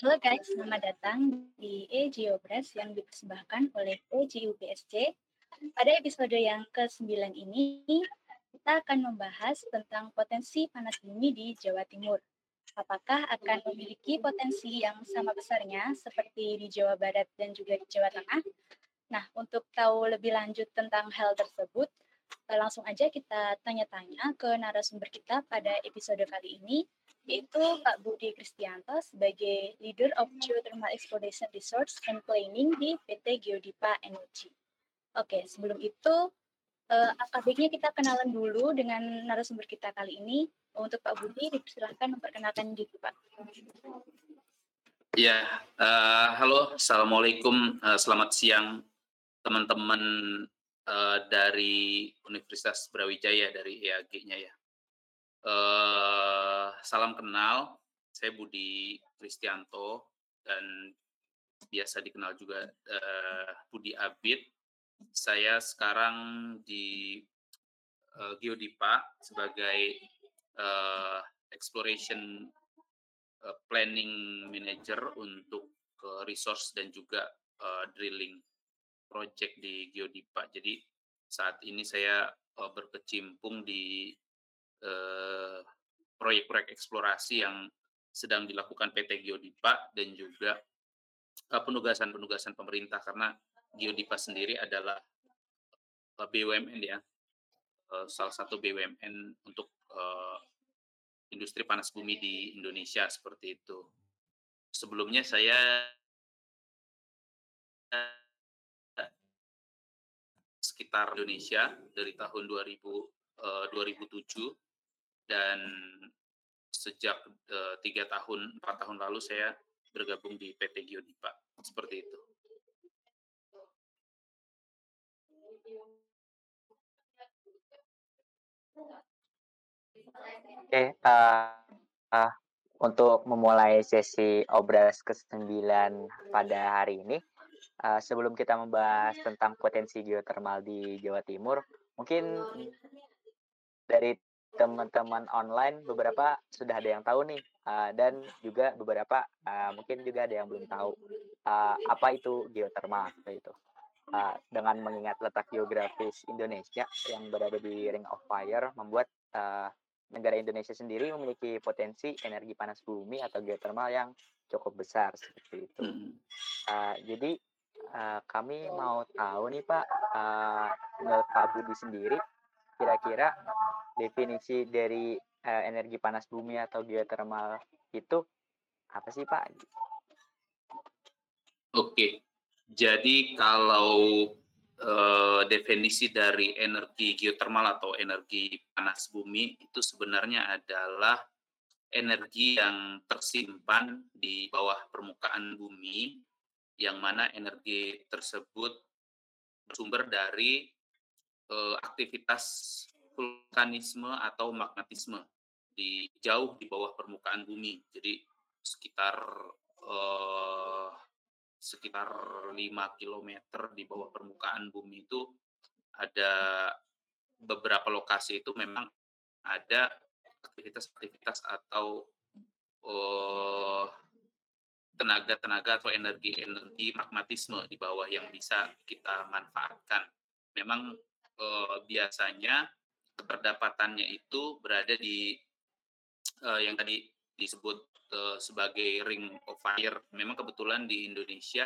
Halo guys, selamat datang di EGOBRAS yang dipersembahkan oleh EGUPSC. Pada episode yang ke-9 ini, kita akan membahas tentang potensi panas bumi di Jawa Timur. Apakah akan memiliki potensi yang sama besarnya seperti di Jawa Barat dan juga di Jawa Tengah? Nah, untuk tahu lebih lanjut tentang hal tersebut, langsung aja kita tanya-tanya ke narasumber kita pada episode kali ini, yaitu Pak Budi Kristianto sebagai Leader of Geothermal Exploration Research and Planning di PT Geodipa Energy. Oke, sebelum itu uh, baiknya kita kenalan dulu dengan narasumber kita kali ini. Untuk Pak Budi, silahkan memperkenalkan diri, Pak. Ya, uh, halo, assalamualaikum, uh, selamat siang teman-teman uh, dari Universitas Brawijaya dari EAG-nya ya. Uh, salam kenal, saya Budi Kristianto dan biasa dikenal juga uh, Budi Abid. Saya sekarang di uh, Geodipa sebagai uh, exploration uh, planning manager untuk uh, resource dan juga uh, drilling project di Geodipa. Jadi saat ini saya uh, berkecimpung di Eh, proyek-proyek eksplorasi yang sedang dilakukan PT Geodipa dan juga eh, penugasan-penugasan pemerintah karena Geodipa sendiri adalah eh, BUMN ya salah satu BUMN untuk industri panas bumi di Indonesia seperti itu. Sebelumnya saya sekitar Indonesia dari tahun 2000 2007 dan sejak uh, tiga tahun empat tahun lalu saya bergabung di PT Geodipa seperti itu. Oke, uh, uh, untuk memulai sesi obras ke-9 pada hari ini, uh, sebelum kita membahas tentang potensi geotermal di Jawa Timur, mungkin dari teman-teman online beberapa sudah ada yang tahu nih uh, dan juga beberapa uh, mungkin juga ada yang belum tahu uh, apa itu geotermal itu. Uh, dengan mengingat letak geografis Indonesia yang berada di Ring of Fire membuat uh, negara Indonesia sendiri memiliki potensi energi panas bumi atau geotermal yang cukup besar seperti itu. Uh, jadi uh, kami mau tahu nih Pak, uh, menurut Pak Budi sendiri kira-kira definisi dari uh, energi panas bumi atau geothermal itu apa sih Pak? Oke, jadi kalau uh, definisi dari energi geothermal atau energi panas bumi itu sebenarnya adalah energi yang tersimpan di bawah permukaan bumi, yang mana energi tersebut bersumber dari uh, aktivitas vulkanisme atau magnetisme di jauh di bawah permukaan bumi. Jadi sekitar uh, sekitar 5 km di bawah permukaan bumi itu ada beberapa lokasi itu memang ada aktivitas-aktivitas atau uh, tenaga-tenaga atau energi-energi magnetisme di bawah yang bisa kita manfaatkan. Memang uh, biasanya keterdapatannya itu berada di uh, yang tadi disebut uh, sebagai ring of fire. Memang kebetulan di Indonesia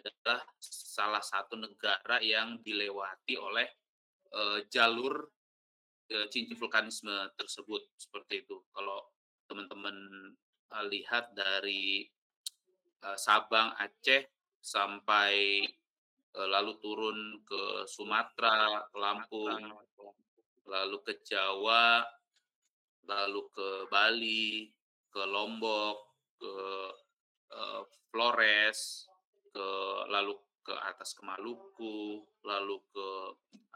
adalah salah satu negara yang dilewati oleh uh, jalur uh, cincin vulkanisme tersebut seperti itu. Kalau teman-teman uh, lihat dari uh, Sabang, Aceh sampai lalu turun ke Sumatera, ke Lampung, lalu ke Jawa, lalu ke Bali, ke Lombok, ke uh, Flores, ke lalu ke atas ke Maluku, lalu ke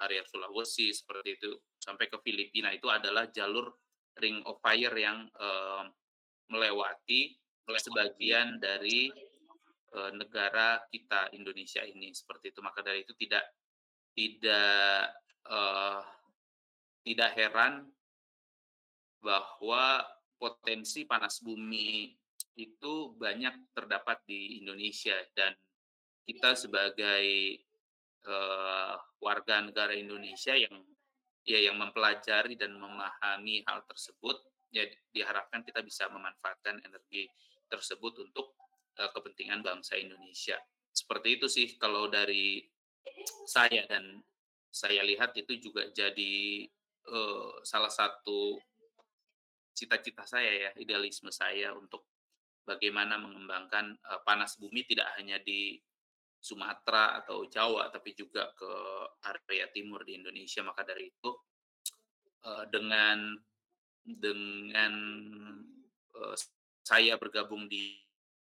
area Sulawesi seperti itu sampai ke Filipina. Itu adalah jalur Ring of Fire yang uh, melewati sebagian dari uh, negara kita Indonesia ini seperti itu. Maka dari itu tidak tidak uh, tidak heran bahwa potensi panas bumi itu banyak terdapat di Indonesia. Dan kita sebagai uh, warga negara Indonesia yang ya yang mempelajari dan memahami hal tersebut ya diharapkan kita bisa memanfaatkan energi tersebut untuk uh, kepentingan bangsa Indonesia. Seperti itu sih kalau dari saya dan saya lihat itu juga jadi uh, salah satu cita-cita saya ya, idealisme saya untuk bagaimana mengembangkan uh, panas bumi tidak hanya di Sumatera atau Jawa, tapi juga ke area timur di Indonesia. Maka dari itu, dengan dengan saya bergabung di,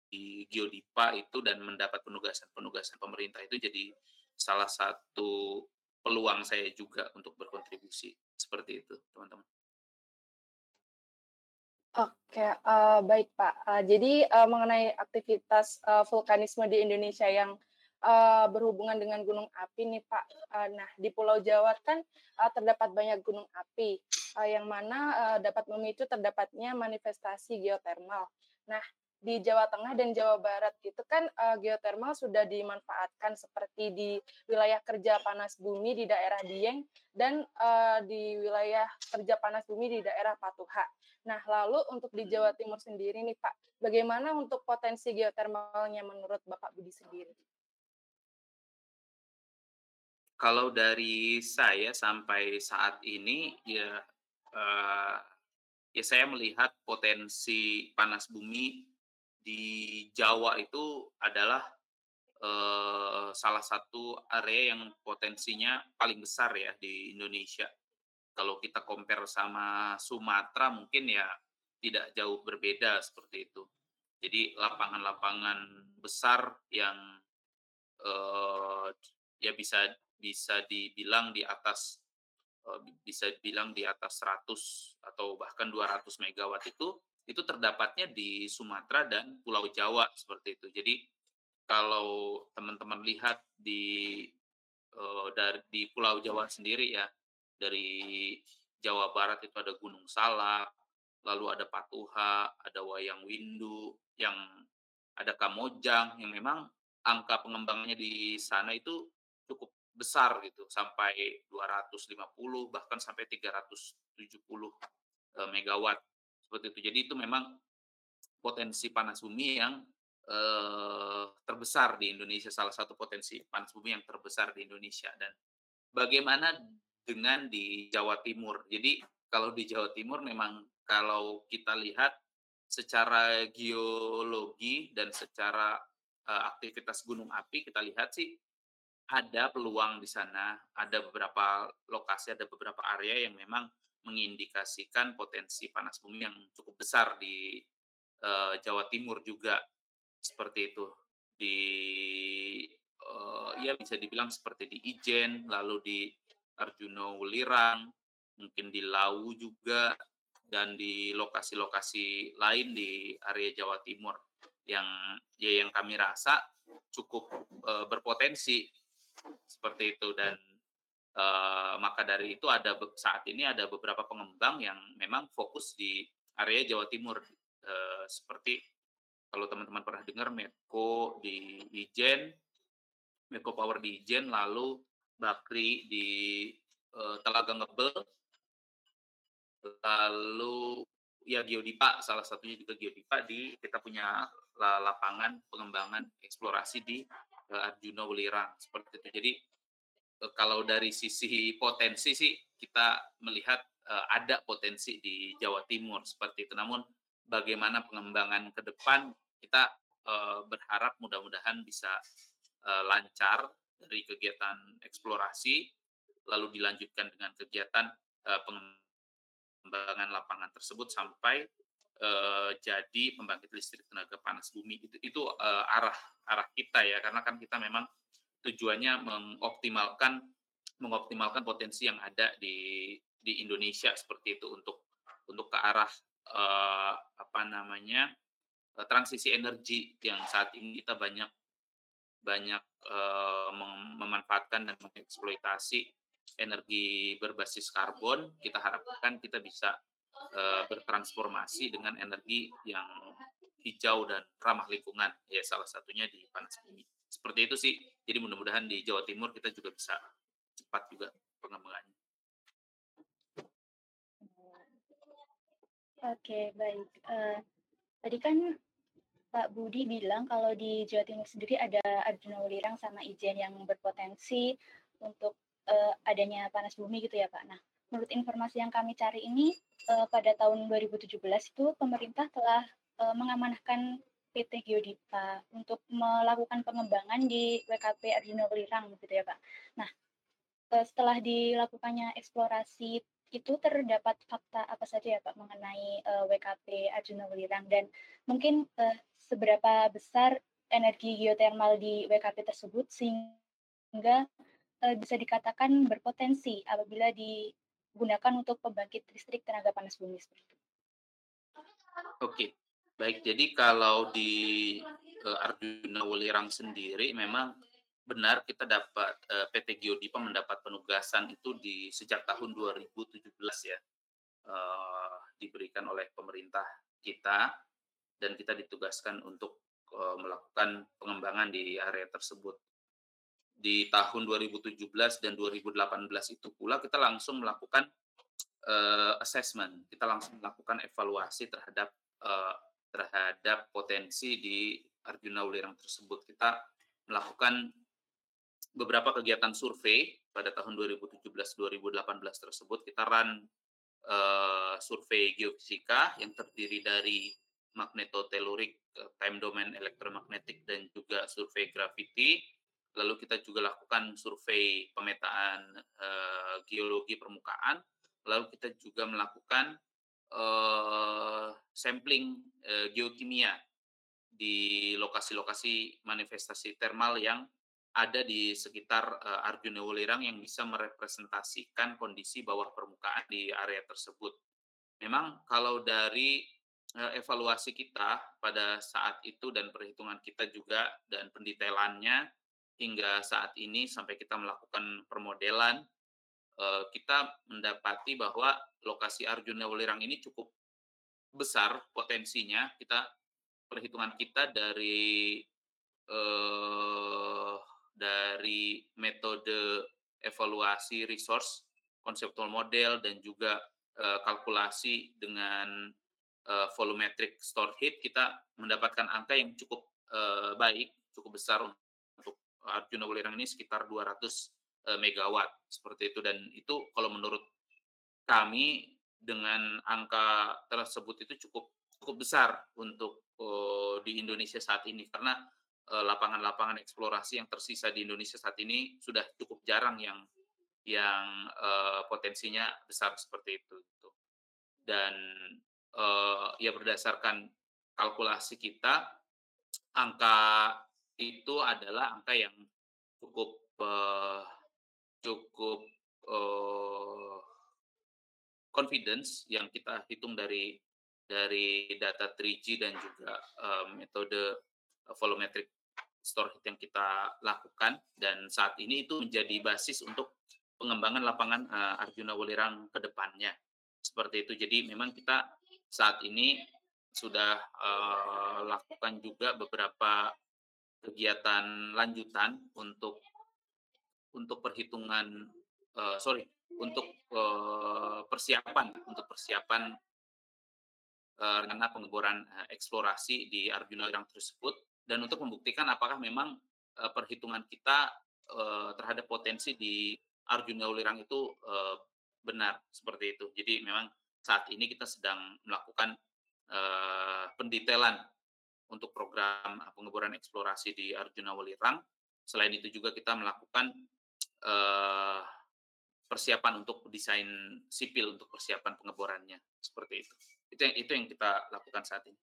di Geodipa itu dan mendapat penugasan-penugasan pemerintah itu jadi salah satu peluang saya juga untuk berkontribusi seperti itu, teman-teman. Oke, uh, baik Pak. Uh, jadi uh, mengenai aktivitas uh, vulkanisme di Indonesia yang uh, berhubungan dengan gunung api nih Pak. Uh, nah di Pulau Jawa kan uh, terdapat banyak gunung api uh, yang mana uh, dapat memicu terdapatnya manifestasi geotermal. Nah di Jawa Tengah dan Jawa Barat itu kan uh, geotermal sudah dimanfaatkan seperti di wilayah kerja panas bumi di daerah Dieng dan uh, di wilayah kerja panas bumi di daerah Patuha. Nah, lalu untuk di Jawa Timur sendiri nih Pak, bagaimana untuk potensi geotermalnya menurut Bapak Budi sendiri? Kalau dari saya sampai saat ini ya uh, ya saya melihat potensi panas bumi di Jawa itu adalah uh, salah satu area yang potensinya paling besar ya di Indonesia. Kalau kita compare sama Sumatera mungkin ya tidak jauh berbeda seperti itu. Jadi lapangan-lapangan besar yang uh, ya bisa bisa dibilang di atas uh, bisa dibilang di atas 100 atau bahkan 200 megawatt itu itu terdapatnya di Sumatera dan Pulau Jawa seperti itu. Jadi kalau teman-teman lihat di uh, dari di Pulau Jawa sendiri ya dari Jawa Barat itu ada Gunung Salak, lalu ada Patuha, ada Wayang Windu, yang ada Kamojang yang memang angka pengembangannya di sana itu cukup besar gitu sampai 250 bahkan sampai 370 eh, megawatt seperti itu. Jadi itu memang potensi panas bumi yang eh, terbesar di Indonesia salah satu potensi panas bumi yang terbesar di Indonesia dan bagaimana dengan di Jawa Timur. Jadi kalau di Jawa Timur memang kalau kita lihat secara geologi dan secara uh, aktivitas gunung api kita lihat sih ada peluang di sana, ada beberapa lokasi, ada beberapa area yang memang mengindikasikan potensi panas bumi yang cukup besar di uh, Jawa Timur juga seperti itu. Di uh, ya bisa dibilang seperti di Ijen, lalu di Arjuna Welirang, mungkin di Lau juga dan di lokasi-lokasi lain di area Jawa Timur. Yang ya yang kami rasa cukup uh, berpotensi seperti itu dan uh, maka dari itu ada saat ini ada beberapa pengembang yang memang fokus di area Jawa Timur uh, seperti kalau teman-teman pernah dengar Medco di Ijen, Medco Power di Ijen, lalu Bakri di uh, Telaga Ngebel, lalu ya Geodipa salah satunya juga Geodipa di kita punya lapangan pengembangan eksplorasi di Arjuna Welirang seperti itu. Jadi eh, kalau dari sisi potensi sih kita melihat uh, ada potensi di Jawa Timur seperti itu. Namun bagaimana pengembangan ke depan kita uh, berharap mudah-mudahan bisa lancar dari kegiatan eksplorasi lalu dilanjutkan dengan kegiatan pengembangan lapangan tersebut sampai uh, jadi pembangkit listrik tenaga panas bumi. Itu itu uh, arah arah kita ya karena kan kita memang tujuannya mengoptimalkan mengoptimalkan potensi yang ada di di Indonesia seperti itu untuk untuk ke arah uh, apa namanya transisi energi yang saat ini kita banyak banyak uh, mem memanfaatkan dan mengeksploitasi energi berbasis karbon. Kita harapkan kita bisa uh, bertransformasi dengan energi yang hijau dan ramah lingkungan. Ya salah satunya di panas bumi. Seperti itu sih. Jadi mudah-mudahan di Jawa Timur kita juga bisa cepat juga pengembangannya. Oke, baik. Uh, tadi kan Pak Budi bilang kalau di Jawa Timur sendiri ada Arjuna Wulirang sama Ijen yang berpotensi untuk uh, adanya panas bumi gitu ya Pak. Nah, menurut informasi yang kami cari ini uh, pada tahun 2017 itu pemerintah telah uh, mengamanahkan PT Geodipa untuk melakukan pengembangan di WKP Arjuna Wulirang gitu ya Pak. Nah, uh, setelah dilakukannya eksplorasi itu terdapat fakta apa saja ya Pak mengenai uh, WKP Arjuna Welirang dan mungkin uh, seberapa besar energi geotermal di WKP tersebut sehingga bisa dikatakan berpotensi apabila digunakan untuk pembangkit listrik tenaga panas bumi seperti itu. Oke, baik. Jadi kalau di uh, Arjuna Welirang sendiri memang benar kita dapat eh, PT Geodipa mendapat penugasan itu di sejak tahun 2017 ya uh, diberikan oleh pemerintah kita dan kita ditugaskan untuk melakukan pengembangan di area tersebut di tahun 2017 dan 2018 itu pula kita langsung melakukan uh, assessment. Kita langsung melakukan evaluasi terhadap uh, terhadap potensi di Arjuna Ulirang tersebut. Kita melakukan beberapa kegiatan survei pada tahun 2017-2018 tersebut. Kita run uh, survei geofisika yang terdiri dari magnetotelurik, time domain elektromagnetik dan juga survei gravity. Lalu kita juga lakukan survei pemetaan uh, geologi permukaan. Lalu kita juga melakukan uh, sampling uh, geokimia di lokasi-lokasi manifestasi termal yang ada di sekitar uh, Arjuna Wulirang yang bisa merepresentasikan kondisi bawah permukaan di area tersebut. Memang kalau dari uh, evaluasi kita pada saat itu dan perhitungan kita juga dan pendetailannya hingga saat ini sampai kita melakukan permodelan uh, kita mendapati bahwa lokasi Arjuna Wulirang ini cukup besar potensinya. Kita perhitungan kita dari uh, dari metode evaluasi resource, konseptual model, dan juga uh, kalkulasi dengan uh, volumetric stored heat, kita mendapatkan angka yang cukup uh, baik, cukup besar Arjuna Welirang ini sekitar 200 uh, megawatt seperti itu dan itu kalau menurut kami dengan angka tersebut itu cukup cukup besar untuk uh, di Indonesia saat ini karena Eh, lapangan-lapangan eksplorasi yang tersisa di Indonesia saat ini sudah cukup jarang yang yang uh, potensinya besar seperti itu. Gitu. Dan uh, ya berdasarkan kalkulasi kita, angka itu adalah angka yang cukup uh, cukup uh, confidence yang kita hitung dari dari data 3G dan juga uh, metode volumetric store hit yang kita lakukan dan saat ini itu menjadi basis untuk pengembangan lapangan uh, Arjuna Welirang ke depannya. Seperti itu. Jadi memang kita saat ini sudah uh, lakukan juga beberapa kegiatan lanjutan untuk untuk perhitungan uh, sorry untuk uh, persiapan untuk persiapan uh, rencana pengeboran uh, eksplorasi di Arjuna Welirang tersebut dan untuk membuktikan apakah memang uh, perhitungan kita uh, terhadap potensi di Arjuna Ulirang itu uh, benar seperti itu. Jadi memang saat ini kita sedang melakukan uh, pendetailan untuk program pengeboran eksplorasi di Arjuna Ulirang. Selain itu juga kita melakukan uh, persiapan untuk desain sipil untuk persiapan pengeborannya seperti itu. Itu yang itu yang kita lakukan saat ini.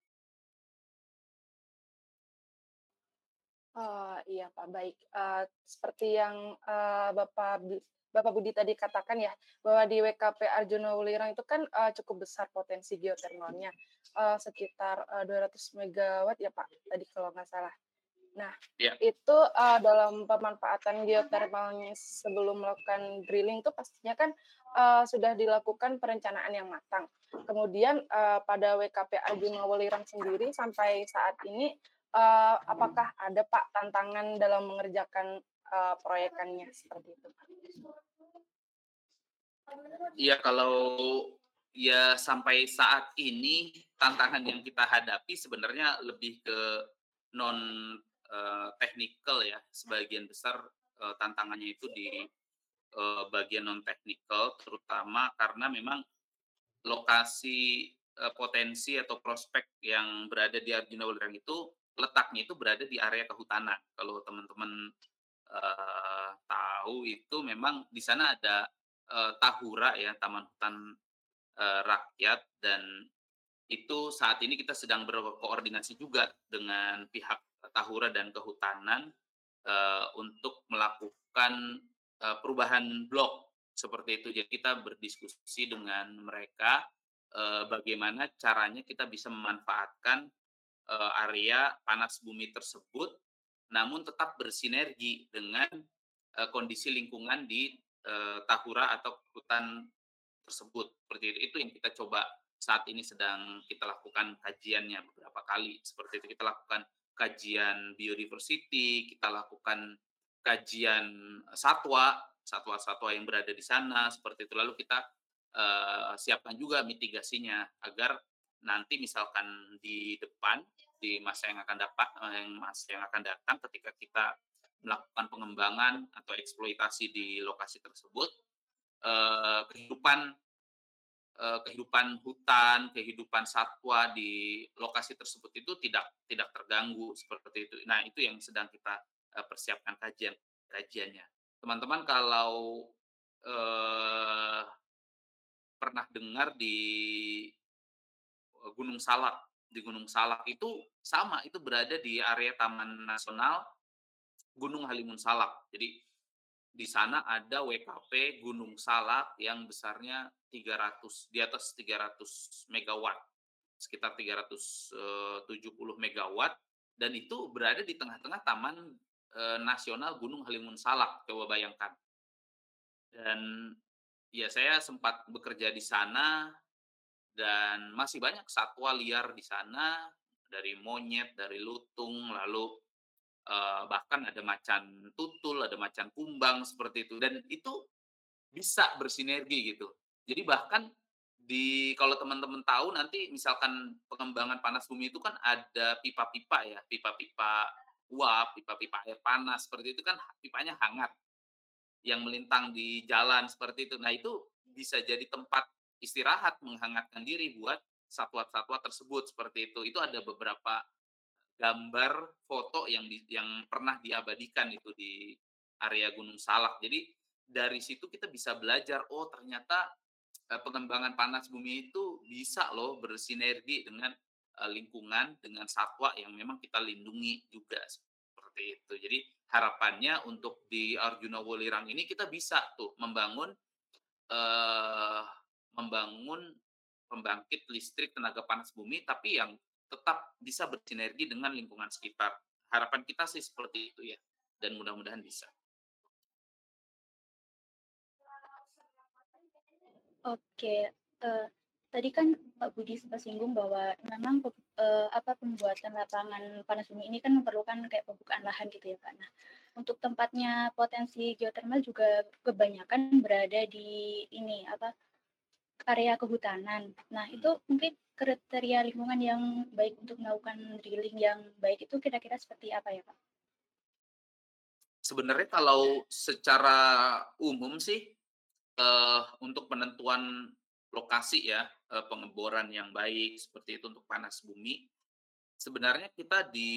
Oh, iya Pak, baik. Uh, seperti yang uh, Bapak Bapak Budi tadi katakan ya, bahwa di WKP Arjuna Wulirang itu kan uh, cukup besar potensi geotermalnya, uh, sekitar uh, 200 megawatt ya Pak, tadi kalau nggak salah. Nah, Ya. itu uh, dalam pemanfaatan geotermalnya sebelum melakukan drilling itu pastinya kan uh, sudah dilakukan perencanaan yang matang. Kemudian uh, pada WKP Arjuna Welirang sendiri sampai saat ini uh, apakah ada Pak tantangan dalam mengerjakan uh, proyekannya seperti itu? Iya kalau ya sampai saat ini tantangan yang kita hadapi sebenarnya lebih ke non uh, technical ya sebagian besar uh, tantangannya itu di bagian non technical terutama karena memang lokasi potensi atau prospek yang berada di Arjuna Welirang itu letaknya itu berada di area kehutanan kalau teman-teman uh, tahu itu memang di sana ada uh, Tahura ya Taman Hutan uh, Rakyat dan itu saat ini kita sedang berkoordinasi juga dengan pihak Tahura dan Kehutanan uh, untuk melakukan uh, perubahan blok seperti itu. Jadi kita berdiskusi dengan mereka uh, bagaimana caranya kita bisa memanfaatkan area panas bumi tersebut, namun tetap bersinergi dengan uh, kondisi lingkungan di uh, Tahura atau hutan tersebut. Seperti itu, itu yang kita coba saat ini sedang kita lakukan kajiannya beberapa kali. Seperti itu kita lakukan kajian biodiversity, kita lakukan kajian satwa, satwa-satwa yang berada di sana, seperti itu. Lalu kita uh, siapkan juga mitigasinya agar nanti misalkan di depan di masa yang akan dapat yang masa yang akan datang ketika kita melakukan pengembangan atau eksploitasi di lokasi tersebut eh, kehidupan eh, kehidupan hutan kehidupan satwa di lokasi tersebut itu tidak tidak terganggu seperti itu nah itu yang sedang kita eh, persiapkan kajian kajiannya teman-teman kalau eh, pernah dengar di Gunung Salak. Di Gunung Salak itu sama, itu berada di area Taman Nasional Gunung Halimun Salak. Jadi di sana ada WKP Gunung Salak yang besarnya 300 di atas 300 megawatt, sekitar 370 megawatt dan itu berada di tengah-tengah Taman e, Nasional Gunung Halimun Salak. Coba bayangkan. Dan ya saya sempat bekerja di sana dan masih banyak satwa liar di sana dari monyet, dari lutung, lalu uh, bahkan ada macan tutul, ada macan kumbang seperti itu dan itu bisa bersinergi gitu. Jadi bahkan di kalau teman-teman tahu nanti misalkan pengembangan panas bumi itu kan ada pipa-pipa ya, pipa-pipa uap, pipa-pipa air panas seperti itu kan pipanya hangat yang melintang di jalan seperti itu. Nah, itu bisa jadi tempat istirahat, menghangatkan diri buat satwa-satwa tersebut seperti itu. Itu ada beberapa gambar foto yang di, yang pernah diabadikan itu di area Gunung Salak. Jadi dari situ kita bisa belajar oh ternyata eh, pengembangan panas bumi itu bisa loh bersinergi dengan eh, lingkungan dengan satwa yang memang kita lindungi juga seperti itu. Jadi harapannya untuk di Arjuna Wolirang ini kita bisa tuh membangun eh, membangun pembangkit listrik tenaga panas bumi tapi yang tetap bisa bersinergi dengan lingkungan sekitar. Harapan kita sih seperti itu ya dan mudah-mudahan bisa. Oke, uh, tadi kan Pak Budi sempat singgung bahwa memang uh, apa pembuatan lapangan panas bumi ini kan memerlukan kayak pembukaan lahan gitu ya Pak. Nah, untuk tempatnya potensi geotermal juga kebanyakan berada di ini apa area kehutanan. Nah, itu mungkin kriteria lingkungan yang baik untuk melakukan drilling yang baik itu kira-kira seperti apa ya, Pak? Sebenarnya kalau secara umum sih uh, untuk penentuan lokasi ya, uh, pengeboran yang baik seperti itu untuk panas bumi, sebenarnya kita di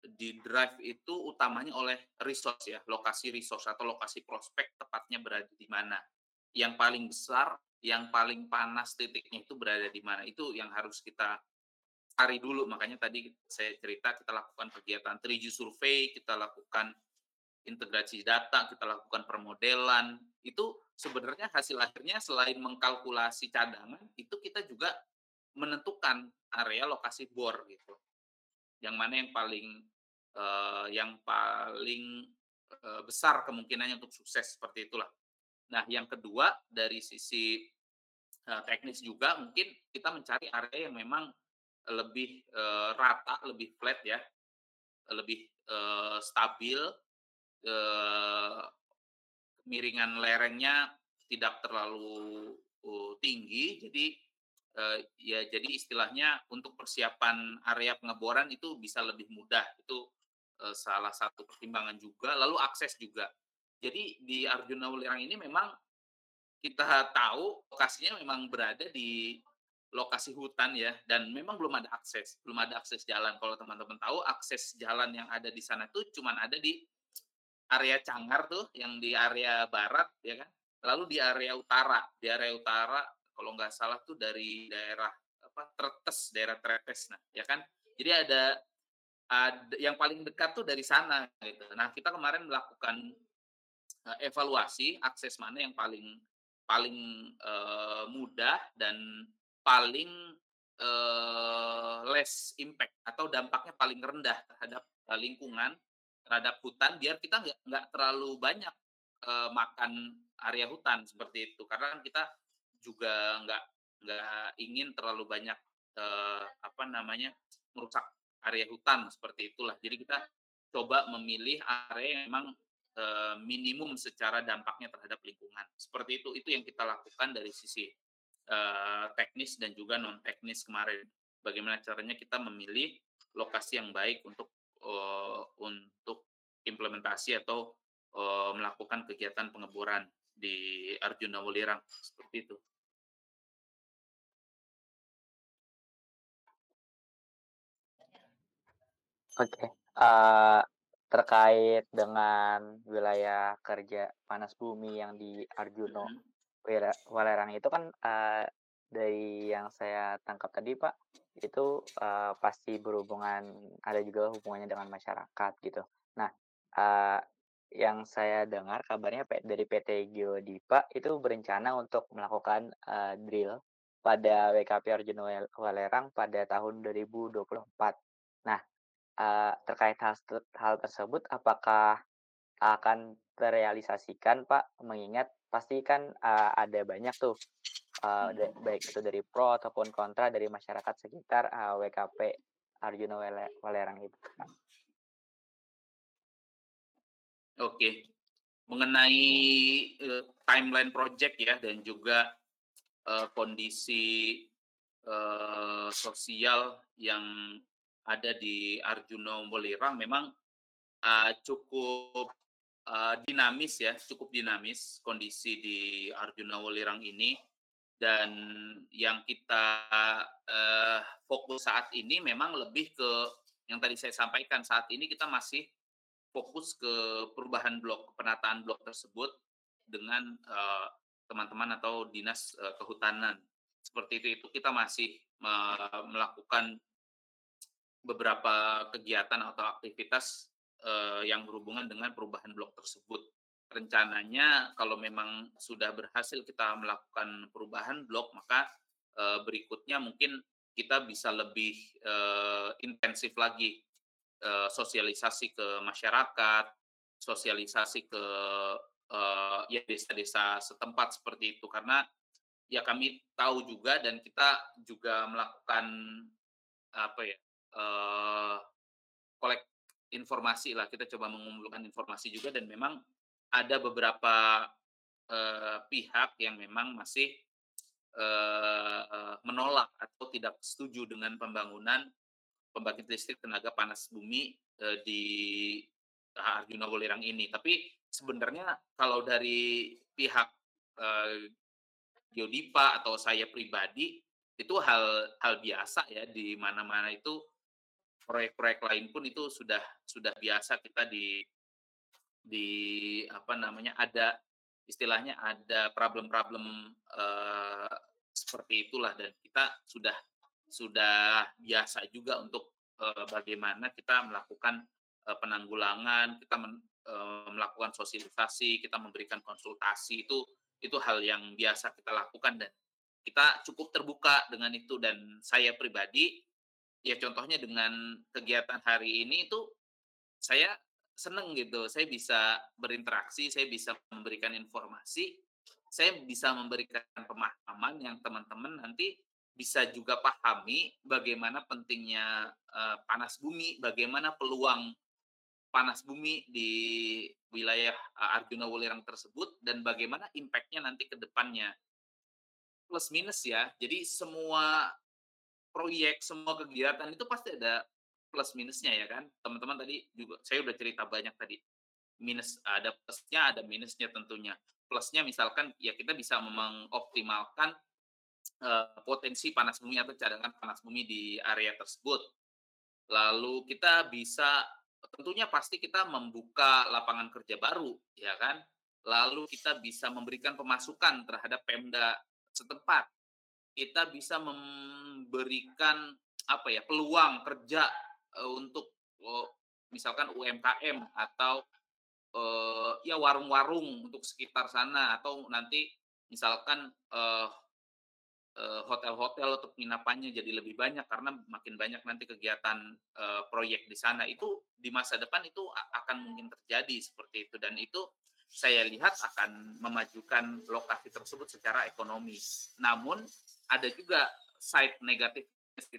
di drive itu utamanya oleh resource ya, lokasi resource atau lokasi prospek tepatnya berada di mana. Yang paling besar yang paling panas titiknya itu berada di mana. Itu yang harus kita cari dulu. Makanya tadi saya cerita kita lakukan kegiatan 3G survei kita lakukan integrasi data kita lakukan permodelan. Itu sebenarnya hasil akhirnya selain mengkalkulasi cadangan itu kita juga menentukan area lokasi bor gitu. Yang mana yang paling uh, yang paling uh, besar kemungkinannya untuk sukses seperti itulah. Nah, yang kedua dari sisi uh, teknis juga mungkin kita mencari area yang memang lebih uh, rata, lebih flat ya, lebih stabil, uh, miringan lerengnya tidak terlalu tinggi, jadi ya jadi istilahnya untuk persiapan area pengeboran itu bisa lebih mudah itu salah satu pertimbangan juga lalu akses juga jadi di Arjuna Welirang ini memang kita tahu lokasinya memang berada di lokasi hutan ya dan memang belum ada akses belum ada akses jalan. Kalau teman-teman tahu akses jalan yang ada di sana tuh cuman ada di area Canggar tuh yang di area barat ya kan? Lalu di area utara. Di area utara kalau nggak salah tuh dari daerah apa Tretes daerah Tretes nah ya kan? Jadi ada ada yang paling dekat tuh dari sana gitu. Nah kita kemarin melakukan evaluasi akses mana yang paling paling uh, mudah dan paling uh, less impact atau dampaknya paling rendah terhadap lingkungan terhadap hutan biar kita nggak nggak terlalu banyak uh, makan area hutan seperti itu karena kan kita juga nggak nggak ingin terlalu banyak uh, apa namanya merusak area hutan seperti itulah. Jadi kita coba memilih area yang memang uh, minimum secara dampaknya terhadap lingkungan. Seperti itu itu yang kita lakukan dari sisi uh, teknis dan juga non teknis kemarin. Bagaimana caranya kita memilih lokasi yang baik untuk uh, untuk implementasi atau melakukan kegiatan pengeboran di Arjuna Wulirang seperti itu. Oke, uh, terkait dengan wilayah kerja panas bumi yang di Arjuno Walerang itu kan, uh, dari yang saya tangkap tadi, Pak, itu, uh, pasti berhubungan ada juga hubungannya dengan masyarakat gitu. Nah, uh, yang saya dengar kabarnya dari PT Geodipa itu berencana untuk melakukan, uh, drill pada WKP Arjuna Walerang pada tahun 2024. Nah uh, terkait hal hal tersebut apakah akan terrealisasikan, Pak? Mengingat pasti kan, uh, ada banyak tuh, uh, baik itu dari pro ataupun kontra dari masyarakat sekitar, uh, WKP Arjuna Walerang itu, Oke. Mengenai, uh, timeline project ya dan juga, uh, kondisi, uh, sosial yang ada di Arjuna Wolirang memang uh, cukup uh, dinamis ya, cukup dinamis kondisi di Arjuna Wolirang ini. Dan yang kita uh, fokus saat ini memang lebih ke yang tadi saya sampaikan saat ini kita masih fokus ke perubahan blok penataan blok tersebut dengan teman-teman uh, atau dinas uh, kehutanan. Seperti itu itu kita masih uh, melakukan beberapa kegiatan atau aktivitas uh, yang berhubungan dengan perubahan blok tersebut. Rencananya kalau memang sudah berhasil kita melakukan perubahan blok, maka uh, berikutnya mungkin kita bisa lebih uh, intensif lagi uh, sosialisasi ke masyarakat, sosialisasi ke uh, ya desa-desa setempat seperti itu karena ya kami tahu juga dan kita juga melakukan apa ya uh, kolek informasi lah kita coba mengumpulkan informasi juga dan memang ada beberapa uh, pihak yang memang masih uh, menolak atau tidak setuju dengan pembangunan pembangkit listrik tenaga panas bumi uh, di Arjuna Wolirang ini. Tapi sebenarnya kalau dari pihak uh, Geodipa atau saya pribadi itu hal hal biasa ya di mana-mana itu proyek-proyek lain pun itu sudah sudah biasa kita di di apa namanya ada istilahnya ada problem-problem uh, seperti itulah. Dan kita sudah sudah biasa juga untuk uh, bagaimana kita melakukan uh, penanggulangan kita men, uh, melakukan sosialisasi kita memberikan konsultasi. Itu itu hal yang biasa kita lakukan dan kita cukup terbuka dengan itu. Dan saya pribadi ya contohnya dengan kegiatan hari ini itu saya seneng gitu. Saya bisa berinteraksi, saya bisa memberikan informasi, saya bisa memberikan pemahaman yang teman-teman nanti bisa juga pahami bagaimana pentingnya uh, panas bumi, bagaimana peluang panas bumi di wilayah uh, Arjuna Wulirang tersebut dan bagaimana impactnya nanti ke depannya. Plus minus ya, jadi semua proyek, semua kegiatan itu pasti ada plus minusnya ya kan? Teman-teman tadi juga saya udah cerita banyak tadi minus ada plusnya ada minusnya tentunya. Plusnya misalkan ya kita bisa mengoptimalkan uh, potensi panas bumi atau cadangan panas bumi di area tersebut. Lalu kita bisa tentunya pasti kita membuka lapangan kerja baru ya kan? Lalu kita bisa memberikan pemasukan terhadap Pemda setempat kita bisa memberikan apa ya peluang kerja untuk uh, misalkan UMKM atau ya warung-warung untuk sekitar sana atau nanti misalkan uh, hotel-hotel atau penginapannya jadi lebih banyak karena makin banyak nanti kegiatan proyek di sana itu di masa depan itu akan mungkin terjadi seperti itu dan itu saya lihat akan memajukan lokasi tersebut secara ekonomi. Namun ada juga side negatif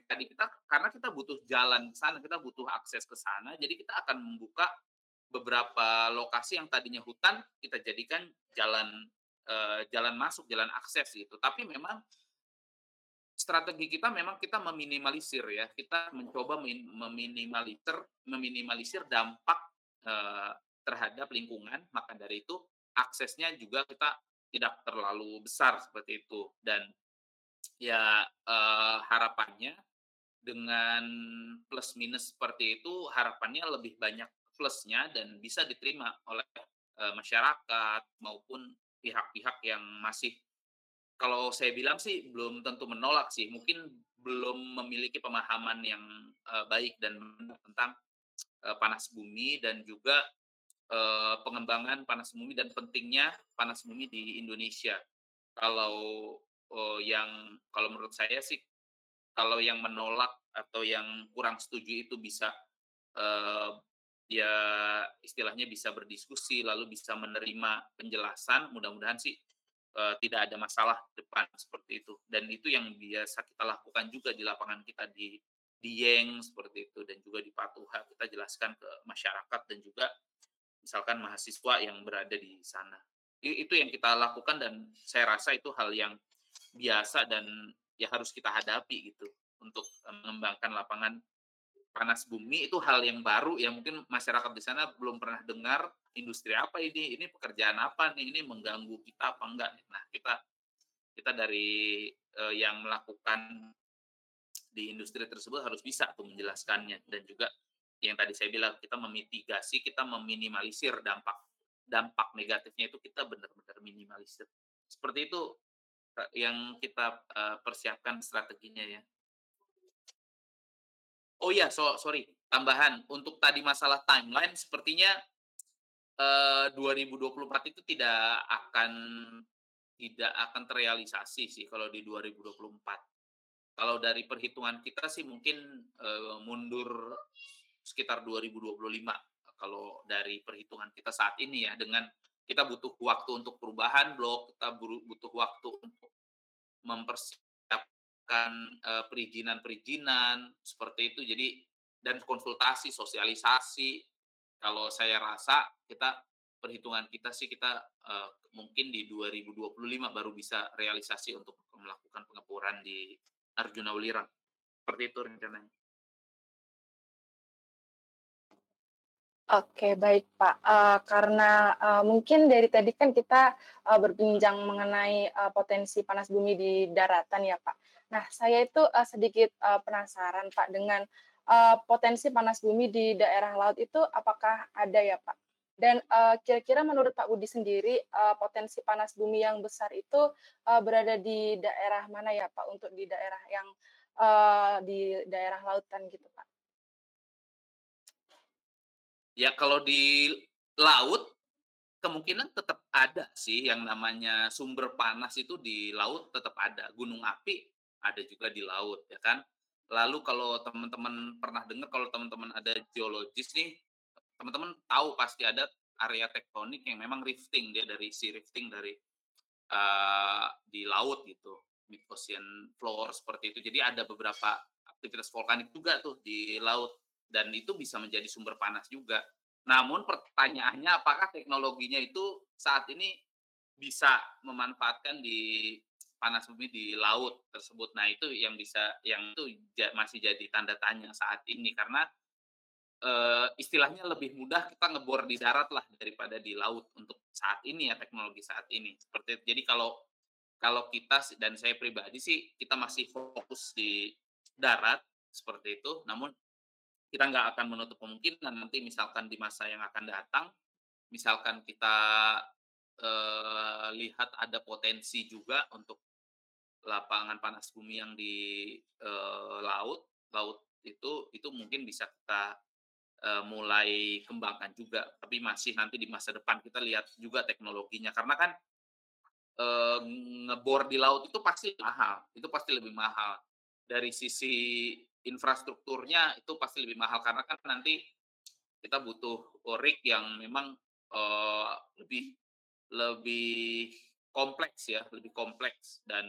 tadi kita karena kita butuh jalan ke sana, kita butuh akses ke sana, jadi kita akan membuka beberapa lokasi yang tadinya hutan kita jadikan jalan uh, jalan masuk, jalan akses gitu. Tapi memang strategi kita memang kita meminimalisir ya, kita mencoba meminimalisir meminimalisir dampak uh, terhadap lingkungan. Maka dari itu aksesnya juga kita tidak terlalu besar seperti itu dan ya uh, harapannya dengan plus minus seperti itu harapannya lebih banyak plusnya dan bisa diterima oleh uh, masyarakat maupun pihak-pihak yang masih kalau saya bilang sih belum tentu menolak sih mungkin belum memiliki pemahaman yang uh, baik dan tentang uh, panas bumi dan juga uh, pengembangan panas bumi dan pentingnya panas bumi di Indonesia. Kalau oh, yang kalau menurut saya sih kalau yang menolak atau yang kurang setuju itu bisa uh, ya istilahnya bisa berdiskusi lalu bisa menerima penjelasan mudah-mudahan sih uh, tidak ada masalah depan seperti itu. Dan itu yang biasa kita lakukan juga di lapangan kita di di Yeng seperti itu dan juga di Patuha. Kita jelaskan ke masyarakat dan juga misalkan mahasiswa yang berada di sana. Itu yang kita lakukan dan saya rasa itu hal yang biasa dan ya harus kita hadapi gitu untuk mengembangkan lapangan panas bumi itu hal yang baru yang mungkin masyarakat di sana belum pernah dengar industri apa ini ini pekerjaan apa nih ini mengganggu kita apa enggak nah kita kita dari uh, yang melakukan di industri tersebut harus bisa tuh menjelaskannya dan juga yang tadi saya bilang kita memitigasi kita meminimalisir dampak dampak negatifnya itu kita benar-benar minimalisir. Seperti itu yang kita uh, persiapkan strateginya ya. Oh iya, so, sorry, tambahan untuk tadi masalah timeline, sepertinya uh, 2024 itu tidak akan tidak akan terrealisasi sih kalau di 2024. Kalau dari perhitungan kita sih mungkin uh, mundur sekitar 2025 kalau dari perhitungan kita saat ini ya dengan kita butuh waktu untuk perubahan blok, kita butuh waktu untuk mempersiapkan uh, perizinan-perizinan seperti itu. Jadi dan konsultasi, sosialisasi. Kalau saya rasa kita perhitungan kita sih kita uh, mungkin di 2025 baru bisa realisasi untuk melakukan pengeboran di Arjuna Ulirang. Seperti itu rencananya. Oke, baik Pak. Uh, karena uh, mungkin dari tadi kan kita uh, berbincang mengenai uh, potensi panas bumi di daratan ya Pak. Nah, saya itu uh, sedikit uh, penasaran Pak dengan uh, potensi panas bumi di daerah laut itu apakah ada ya Pak? Dan uh, kira-kira menurut Pak Budi sendiri uh, potensi panas bumi yang besar itu uh, berada di daerah mana ya Pak? Untuk di daerah yang uh, di daerah lautan gitu Pak? Ya kalau di laut kemungkinan tetap ada sih yang namanya sumber panas itu di laut tetap ada. Gunung api ada juga di laut ya kan. Lalu kalau teman-teman pernah dengar kalau teman-teman ada geologis nih teman-teman tahu pasti ada area tektonik yang memang rifting dia dari si rifting dari uh, di laut gitu mid ocean floor seperti itu jadi ada beberapa aktivitas vulkanik juga tuh di laut dan itu bisa menjadi sumber panas juga namun pertanyaannya apakah teknologinya itu saat ini bisa memanfaatkan di panas bumi di laut tersebut. Nah, itu yang bisa yang itu masih jadi tanda tanya saat ini karena e, istilahnya lebih mudah kita ngebor di darat lah daripada di laut untuk saat ini ya teknologi saat ini. Seperti. Jadi kalau kalau kita dan saya pribadi sih kita masih fokus di darat seperti itu. Namun kita nggak akan menutup kemungkinan nanti misalkan di masa yang akan datang, misalkan kita eh, lihat ada potensi juga untuk lapangan panas bumi yang di eh, laut, laut itu itu mungkin bisa kita eh, mulai kembangkan juga. Tapi masih nanti di masa depan kita lihat juga teknologinya karena kan eh, ngebor di laut itu pasti mahal, itu pasti lebih mahal dari sisi infrastrukturnya itu pasti lebih mahal karena kan nanti kita butuh rig yang memang uh, lebih lebih kompleks ya, lebih kompleks dan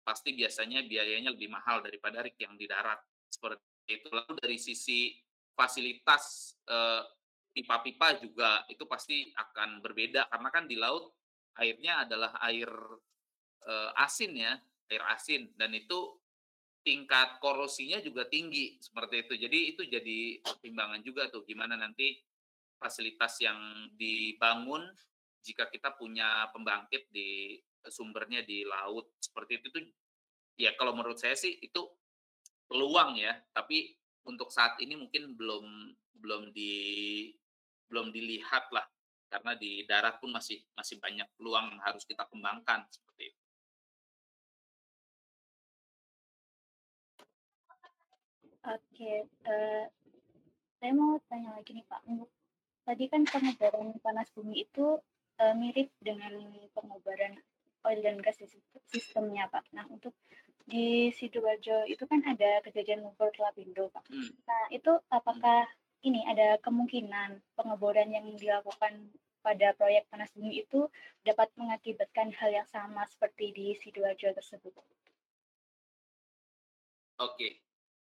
pasti biasanya biayanya lebih mahal daripada rig yang di darat. Seperti itu. Lalu dari sisi fasilitas pipa pipa-pipa juga itu pasti akan berbeda karena kan di laut airnya adalah air uh, asin ya, air asin dan itu tingkat korosinya juga tinggi seperti itu. Jadi itu jadi pertimbangan juga tuh gimana nanti fasilitas yang dibangun jika kita punya pembangkit di sumbernya di laut seperti itu tuh ya kalau menurut saya sih itu peluang ya, tapi untuk saat ini mungkin belum belum di belum dilihat lah karena di darat pun masih masih banyak peluang yang harus kita kembangkan seperti itu. Oke, uh, saya mau tanya lagi nih Pak. Tadi kan pengobaran panas bumi itu uh, mirip dengan pengobaran oil dan gas sistemnya Pak. Nah untuk di Sidoarjo itu kan ada kejadian lumpur lapindo Pak. Hmm. Nah itu apakah ini ada kemungkinan pengeboran yang dilakukan pada proyek panas bumi itu dapat mengakibatkan hal yang sama seperti di Sidoarjo tersebut? Oke,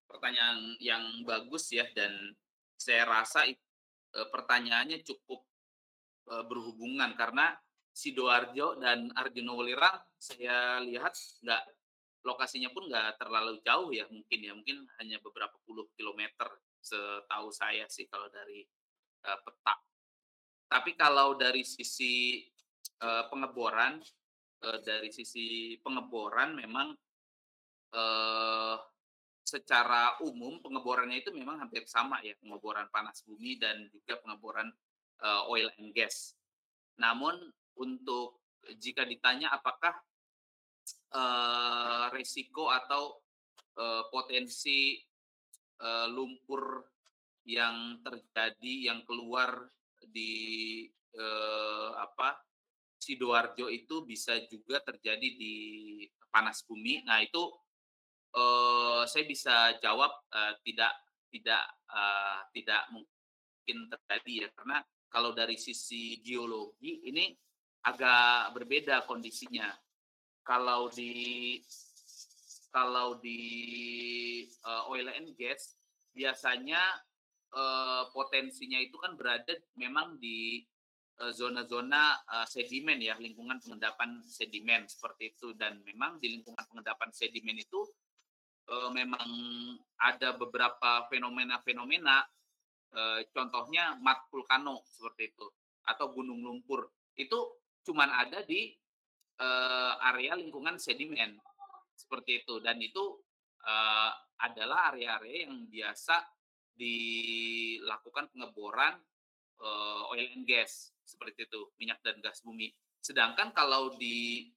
pertanyaan yang bagus ya dan saya rasa e, pertanyaannya cukup e, berhubungan karena sidoarjo dan Arjuna Welirang saya lihat nggak lokasinya pun nggak terlalu jauh ya mungkin ya mungkin hanya beberapa puluh kilometer setahu saya sih kalau dari e, peta. Tapi kalau dari sisi e, pengeboran e, dari sisi pengeboran memang e, secara umum pengeborannya itu memang hampir sama ya pengeboran panas bumi dan juga pengeboran uh, oil and gas. Namun untuk jika ditanya apakah uh, resiko atau uh, potensi uh, lumpur yang terjadi yang keluar di uh, apa sidoarjo itu bisa juga terjadi di panas bumi. Nah itu uh, saya bisa jawab uh, tidak tidak uh, tidak mungkin terjadi ya karena kalau dari sisi geologi ini agak berbeda kondisinya. Kalau di kalau di uh, oil and gas biasanya uh, potensinya itu kan berada memang di zona-zona uh, sedimen ya lingkungan pengendapan sedimen seperti itu dan memang di lingkungan pengendapan sedimen itu uh, memang ada beberapa fenomena-fenomena, uh, contohnya mat vulkano seperti itu atau gunung lumpur itu cuman ada di uh, area lingkungan sedimen seperti itu dan itu uh, adalah area-area yang biasa dilakukan pengeboran uh, oil and gas seperti itu minyak dan gas bumi. Sedangkan kalau di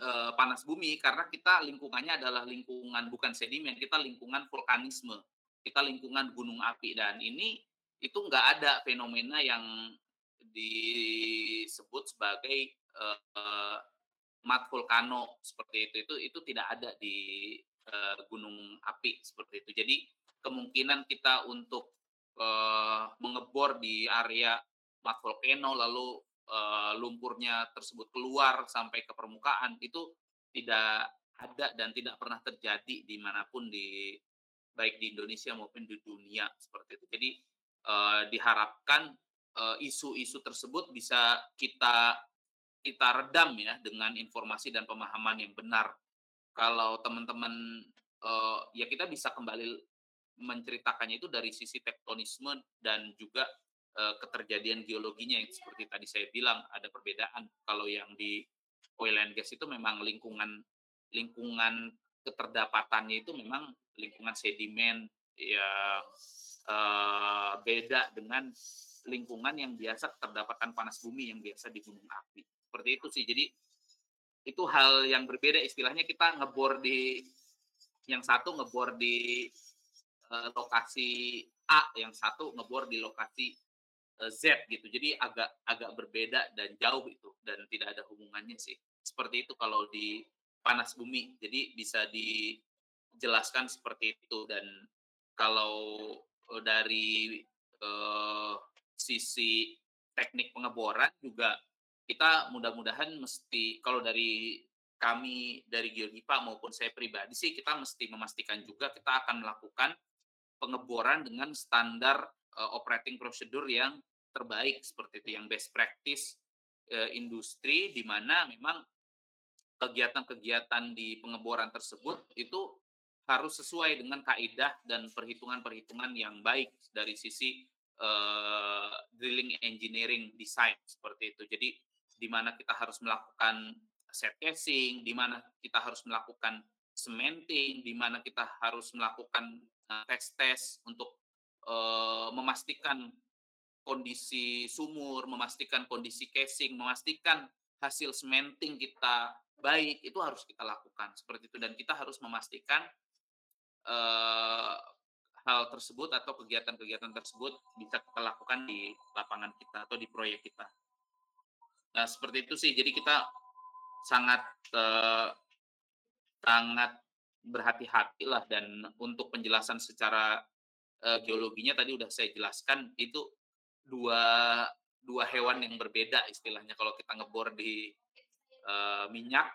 uh, panas bumi karena kita lingkungannya adalah lingkungan bukan sedimen, kita lingkungan vulkanisme, kita lingkungan gunung api dan ini itu nggak ada fenomena yang disebut sebagai uh, mat vulkano seperti itu itu itu tidak ada di uh, gunung api seperti itu. Jadi kemungkinan kita untuk uh, mengebor ngebor di area mat volcano lalu uh, lumpurnya tersebut keluar sampai ke permukaan itu tidak ada dan tidak pernah terjadi di mana pun di baik di Indonesia maupun di dunia seperti itu. Jadi uh, diharapkan isu-isu uh, tersebut bisa kita kita redam ya dengan informasi dan pemahaman yang benar. Kalau teman-teman uh, ya kita bisa kembali menceritakannya itu dari sisi tektonisme dan juga keterjadian geologinya yang seperti tadi saya bilang ada perbedaan. Kalau yang di oil and gas itu memang lingkungan lingkungan keterdapatannya itu memang lingkungan sedimen ya uh, beda dengan lingkungan yang biasa terdapatkan panas bumi yang biasa di gunung api. Seperti itu sih. Jadi itu hal yang berbeda istilahnya kita ngebor di yang satu ngebor di uh, lokasi A, yang satu ngebor di lokasi Z gitu. Jadi agak agak berbeda dan jauh itu dan tidak ada hubungannya sih. Seperti itu kalau di panas bumi. Jadi bisa dijelaskan seperti itu dan kalau dari uh, sisi teknik pengeboran juga kita mudah-mudahan mesti kalau dari kami dari Geogipa maupun saya pribadi sih kita mesti memastikan juga kita akan melakukan pengeboran dengan standar uh, operating procedure yang terbaik seperti itu yang best practice uh, industri di mana memang kegiatan-kegiatan di pengeboran tersebut itu harus sesuai dengan kaidah dan perhitungan-perhitungan yang baik dari sisi uh, drilling engineering design seperti itu. Jadi di mana kita harus melakukan set casing, di mana kita harus melakukan cementing, di mana kita harus melakukan tes-tes untuk uh, memastikan kondisi sumur, memastikan kondisi casing, memastikan hasil cementing kita baik itu harus kita lakukan seperti itu dan kita harus memastikan uh, hal tersebut atau kegiatan-kegiatan tersebut bisa kita lakukan di lapangan kita atau di proyek kita. Nah seperti itu sih. Jadi kita sangat uh, sangat berhati-hati lah dan untuk penjelasan secara uh, geologinya tadi udah saya jelaskan itu dua dua hewan yang berbeda istilahnya kalau kita ngebor di uh, minyak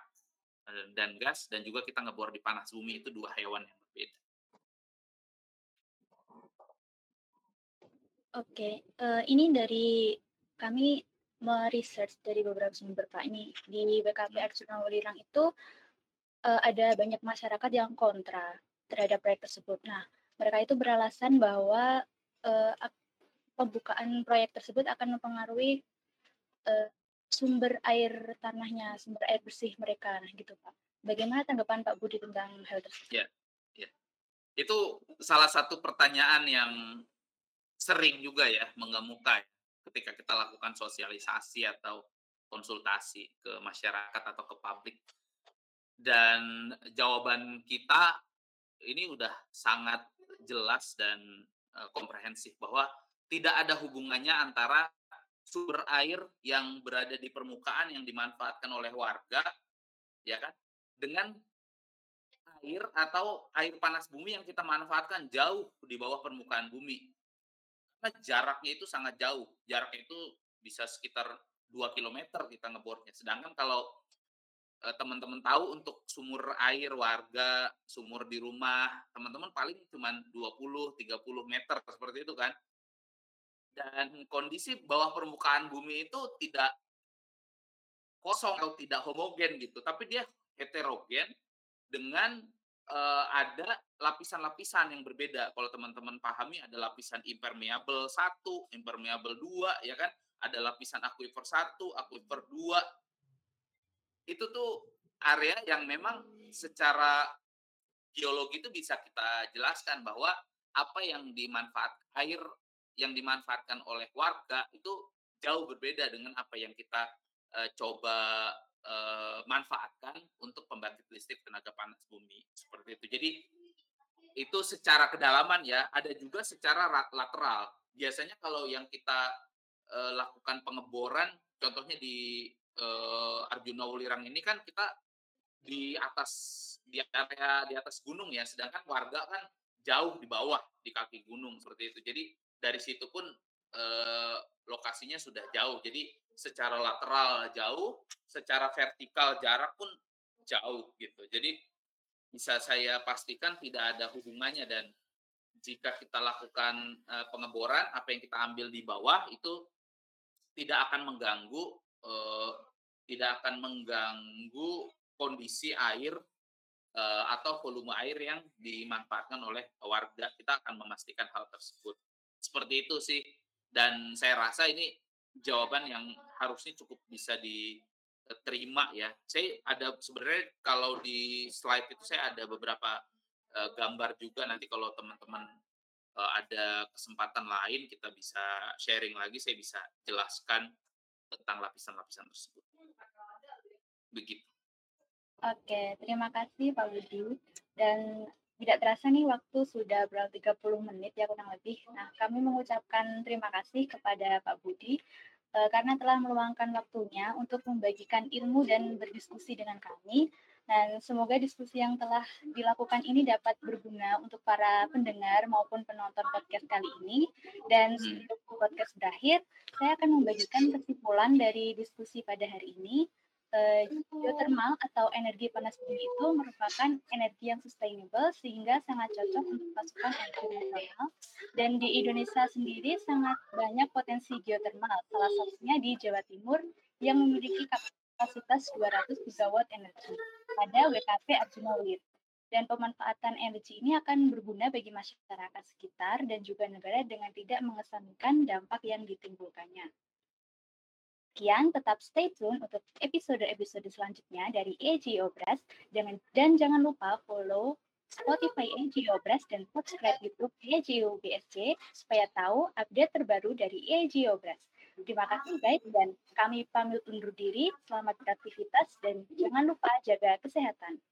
dan gas dan juga kita ngebor di panas bumi itu dua hewan yang berbeda. Oke, uh, ini dari kami meresearch dari beberapa sumber Pak ini di BKP Arjuna Welirang itu uh, ada banyak masyarakat yang kontra terhadap proyek tersebut. Nah, mereka itu beralasan bahwa uh, pembukaan proyek tersebut akan mempengaruhi uh, sumber air tanahnya, sumber air bersih mereka, nah gitu Pak. Bagaimana tanggapan Pak Budi tentang hal tersebut? Ya, ya. Itu salah satu pertanyaan yang sering juga ya mengemuka ya, ketika kita lakukan sosialisasi atau konsultasi ke masyarakat atau ke publik. Dan jawaban kita ini udah sangat jelas dan uh, komprehensif bahwa tidak ada hubungannya antara sumber air yang berada di permukaan yang dimanfaatkan oleh warga ya kan dengan air atau air panas bumi yang kita manfaatkan jauh di bawah permukaan bumi karena jaraknya itu sangat jauh. Jaraknya itu bisa sekitar 2 km kita ngebornya. Sedangkan kalau eh, teman-teman tahu untuk sumur air warga, sumur di rumah, teman-teman paling cuma 20-30 meter seperti itu kan. Dan kondisi bawah permukaan bumi itu tidak kosong atau tidak homogen gitu, tapi dia heterogen dengan uh, ada lapisan-lapisan yang berbeda. Kalau teman-teman pahami ada lapisan impermeable satu, impermeable dua, ya kan? Ada lapisan aquifer satu, aquifer dua. Itu tuh area yang memang secara geologi itu bisa kita jelaskan bahwa apa yang dimanfaat air yang dimanfaatkan oleh warga itu jauh berbeda dengan apa yang kita uh, coba uh, manfaatkan untuk pembangkit listrik tenaga panas bumi seperti itu. Jadi itu secara kedalaman ya, ada juga secara lateral. Biasanya kalau yang kita uh, lakukan pengeboran, contohnya di uh, Arjuna Wulirang ini kan kita di atas di area di atas gunung ya, sedangkan warga kan jauh di bawah di kaki gunung seperti itu. Jadi dari situ pun eh, lokasinya sudah jauh. Jadi secara lateral jauh, secara vertikal jarak pun jauh gitu. Jadi bisa saya pastikan tidak ada hubungannya dan jika kita lakukan uh, pengeboran apa yang kita ambil di bawah itu tidak akan mengganggu uh, tidak akan mengganggu kondisi air atau volume air yang dimanfaatkan oleh warga. Kita akan memastikan hal tersebut. Seperti itu sih. Dan saya rasa ini jawaban yang harusnya cukup bisa diterima ya. Saya ada sebenarnya kalau di slide itu saya ada beberapa uh, gambar juga nanti kalau teman-teman uh, ada kesempatan lain kita bisa sharing lagi saya bisa jelaskan tentang lapisan-lapisan tersebut. Begitu. Oke, terima kasih Pak Budi. Dan tidak terasa nih waktu sudah berapa 30 menit ya kurang lebih. Nah, kami mengucapkan terima kasih kepada Pak Budi uh, karena telah meluangkan waktunya untuk membagikan ilmu dan berdiskusi dengan kami. Dan semoga diskusi yang telah dilakukan ini dapat berguna untuk para pendengar maupun penonton podcast kali ini. Dan sebelum podcast berakhir, saya akan membagikan kesimpulan dari diskusi pada hari ini uh, geothermal atau energi panas bumi itu merupakan energi yang sustainable sehingga sangat cocok untuk pasukan energi nasional dan di Indonesia sendiri sangat banyak potensi geothermal salah satunya di Jawa Timur yang memiliki kapasitas 200 gigawatt energi pada WKP Arjuna Wit dan pemanfaatan energi ini akan berguna bagi masyarakat sekitar dan juga negara dengan tidak mengesampingkan dampak yang ditimbulkannya. Sekian, tetap stay tune untuk episode-episode selanjutnya dari EJ Obras. Jangan, dan jangan lupa follow Spotify EJ Obras dan subscribe YouTube EJ UBSC supaya tahu update terbaru dari EJ Obras. Terima kasih guys dan kami pamit undur diri. Selamat beraktivitas dan jangan lupa jaga kesehatan.